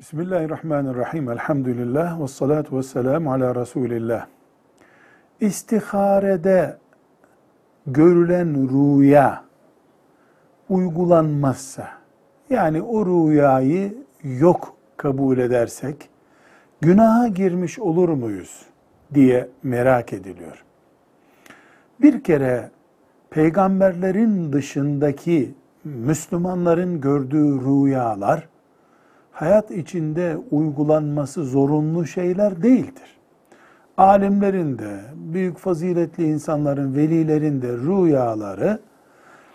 Bismillahirrahmanirrahim. Elhamdülillah ve salatu ve selamu ala Resulillah. İstiharede görülen rüya uygulanmazsa, yani o rüyayı yok kabul edersek, günaha girmiş olur muyuz diye merak ediliyor. Bir kere peygamberlerin dışındaki Müslümanların gördüğü rüyalar, hayat içinde uygulanması zorunlu şeyler değildir. Alimlerin de, büyük faziletli insanların, velilerin de rüyaları,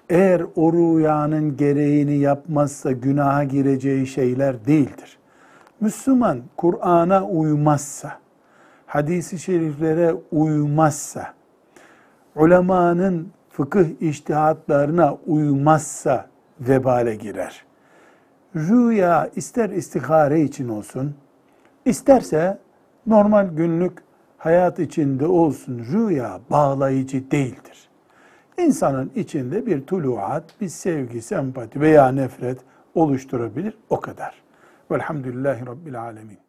eğer o rüyanın gereğini yapmazsa günaha gireceği şeyler değildir. Müslüman Kur'an'a uymazsa, hadisi şeriflere uymazsa, ulemanın fıkıh iştihatlarına uymazsa vebale girer. Rüya ister istihare için olsun, isterse normal günlük hayat içinde olsun rüya bağlayıcı değildir. İnsanın içinde bir tuluat, bir sevgi, sempati veya nefret oluşturabilir o kadar. Velhamdülillahi Rabbil Alemin.